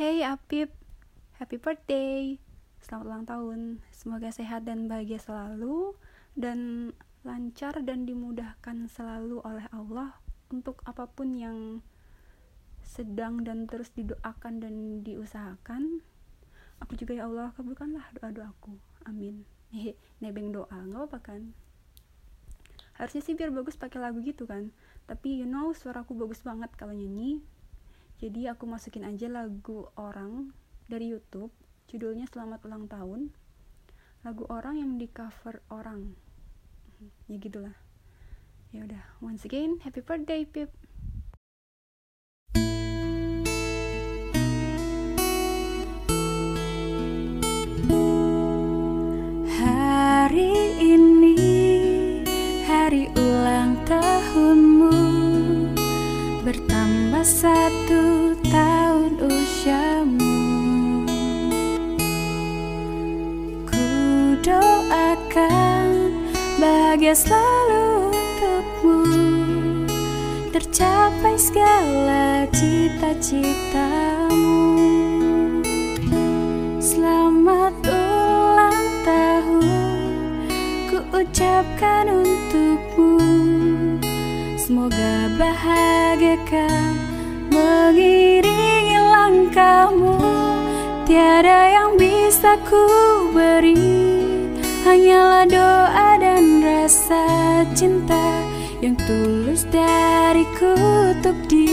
Hey Apip, happy birthday. Selamat ulang tahun. Semoga sehat dan bahagia selalu dan lancar dan dimudahkan selalu oleh Allah untuk apa pun yang sedang dan terus didoakan dan diusahakan. Aku juga ya Allah kabulkanlah doa-doaku. Amin. Hehe, nebeng doa nggak apa kan? Harusnya sih biar bagus pakai lagu gitu kan. Tapi you know suaraku bagus banget kalau nyanyi jadi aku masukin aja lagu orang dari YouTube judulnya selamat ulang tahun. Lagu orang yang di cover orang. Ya gitulah. Ya udah once again happy birthday Pip Bertambah satu tahun usiamu Ku doakan bahagia selalu untukmu. Tercapai segala cita-citamu. Selamat ulang tahun Ku ucapkan untukmu. Semoga bahagiakan mengiringi langkahmu. Tiada yang bisa ku beri Hanyalah doa dan rasa cinta Yang tulus dariku untuk dirimu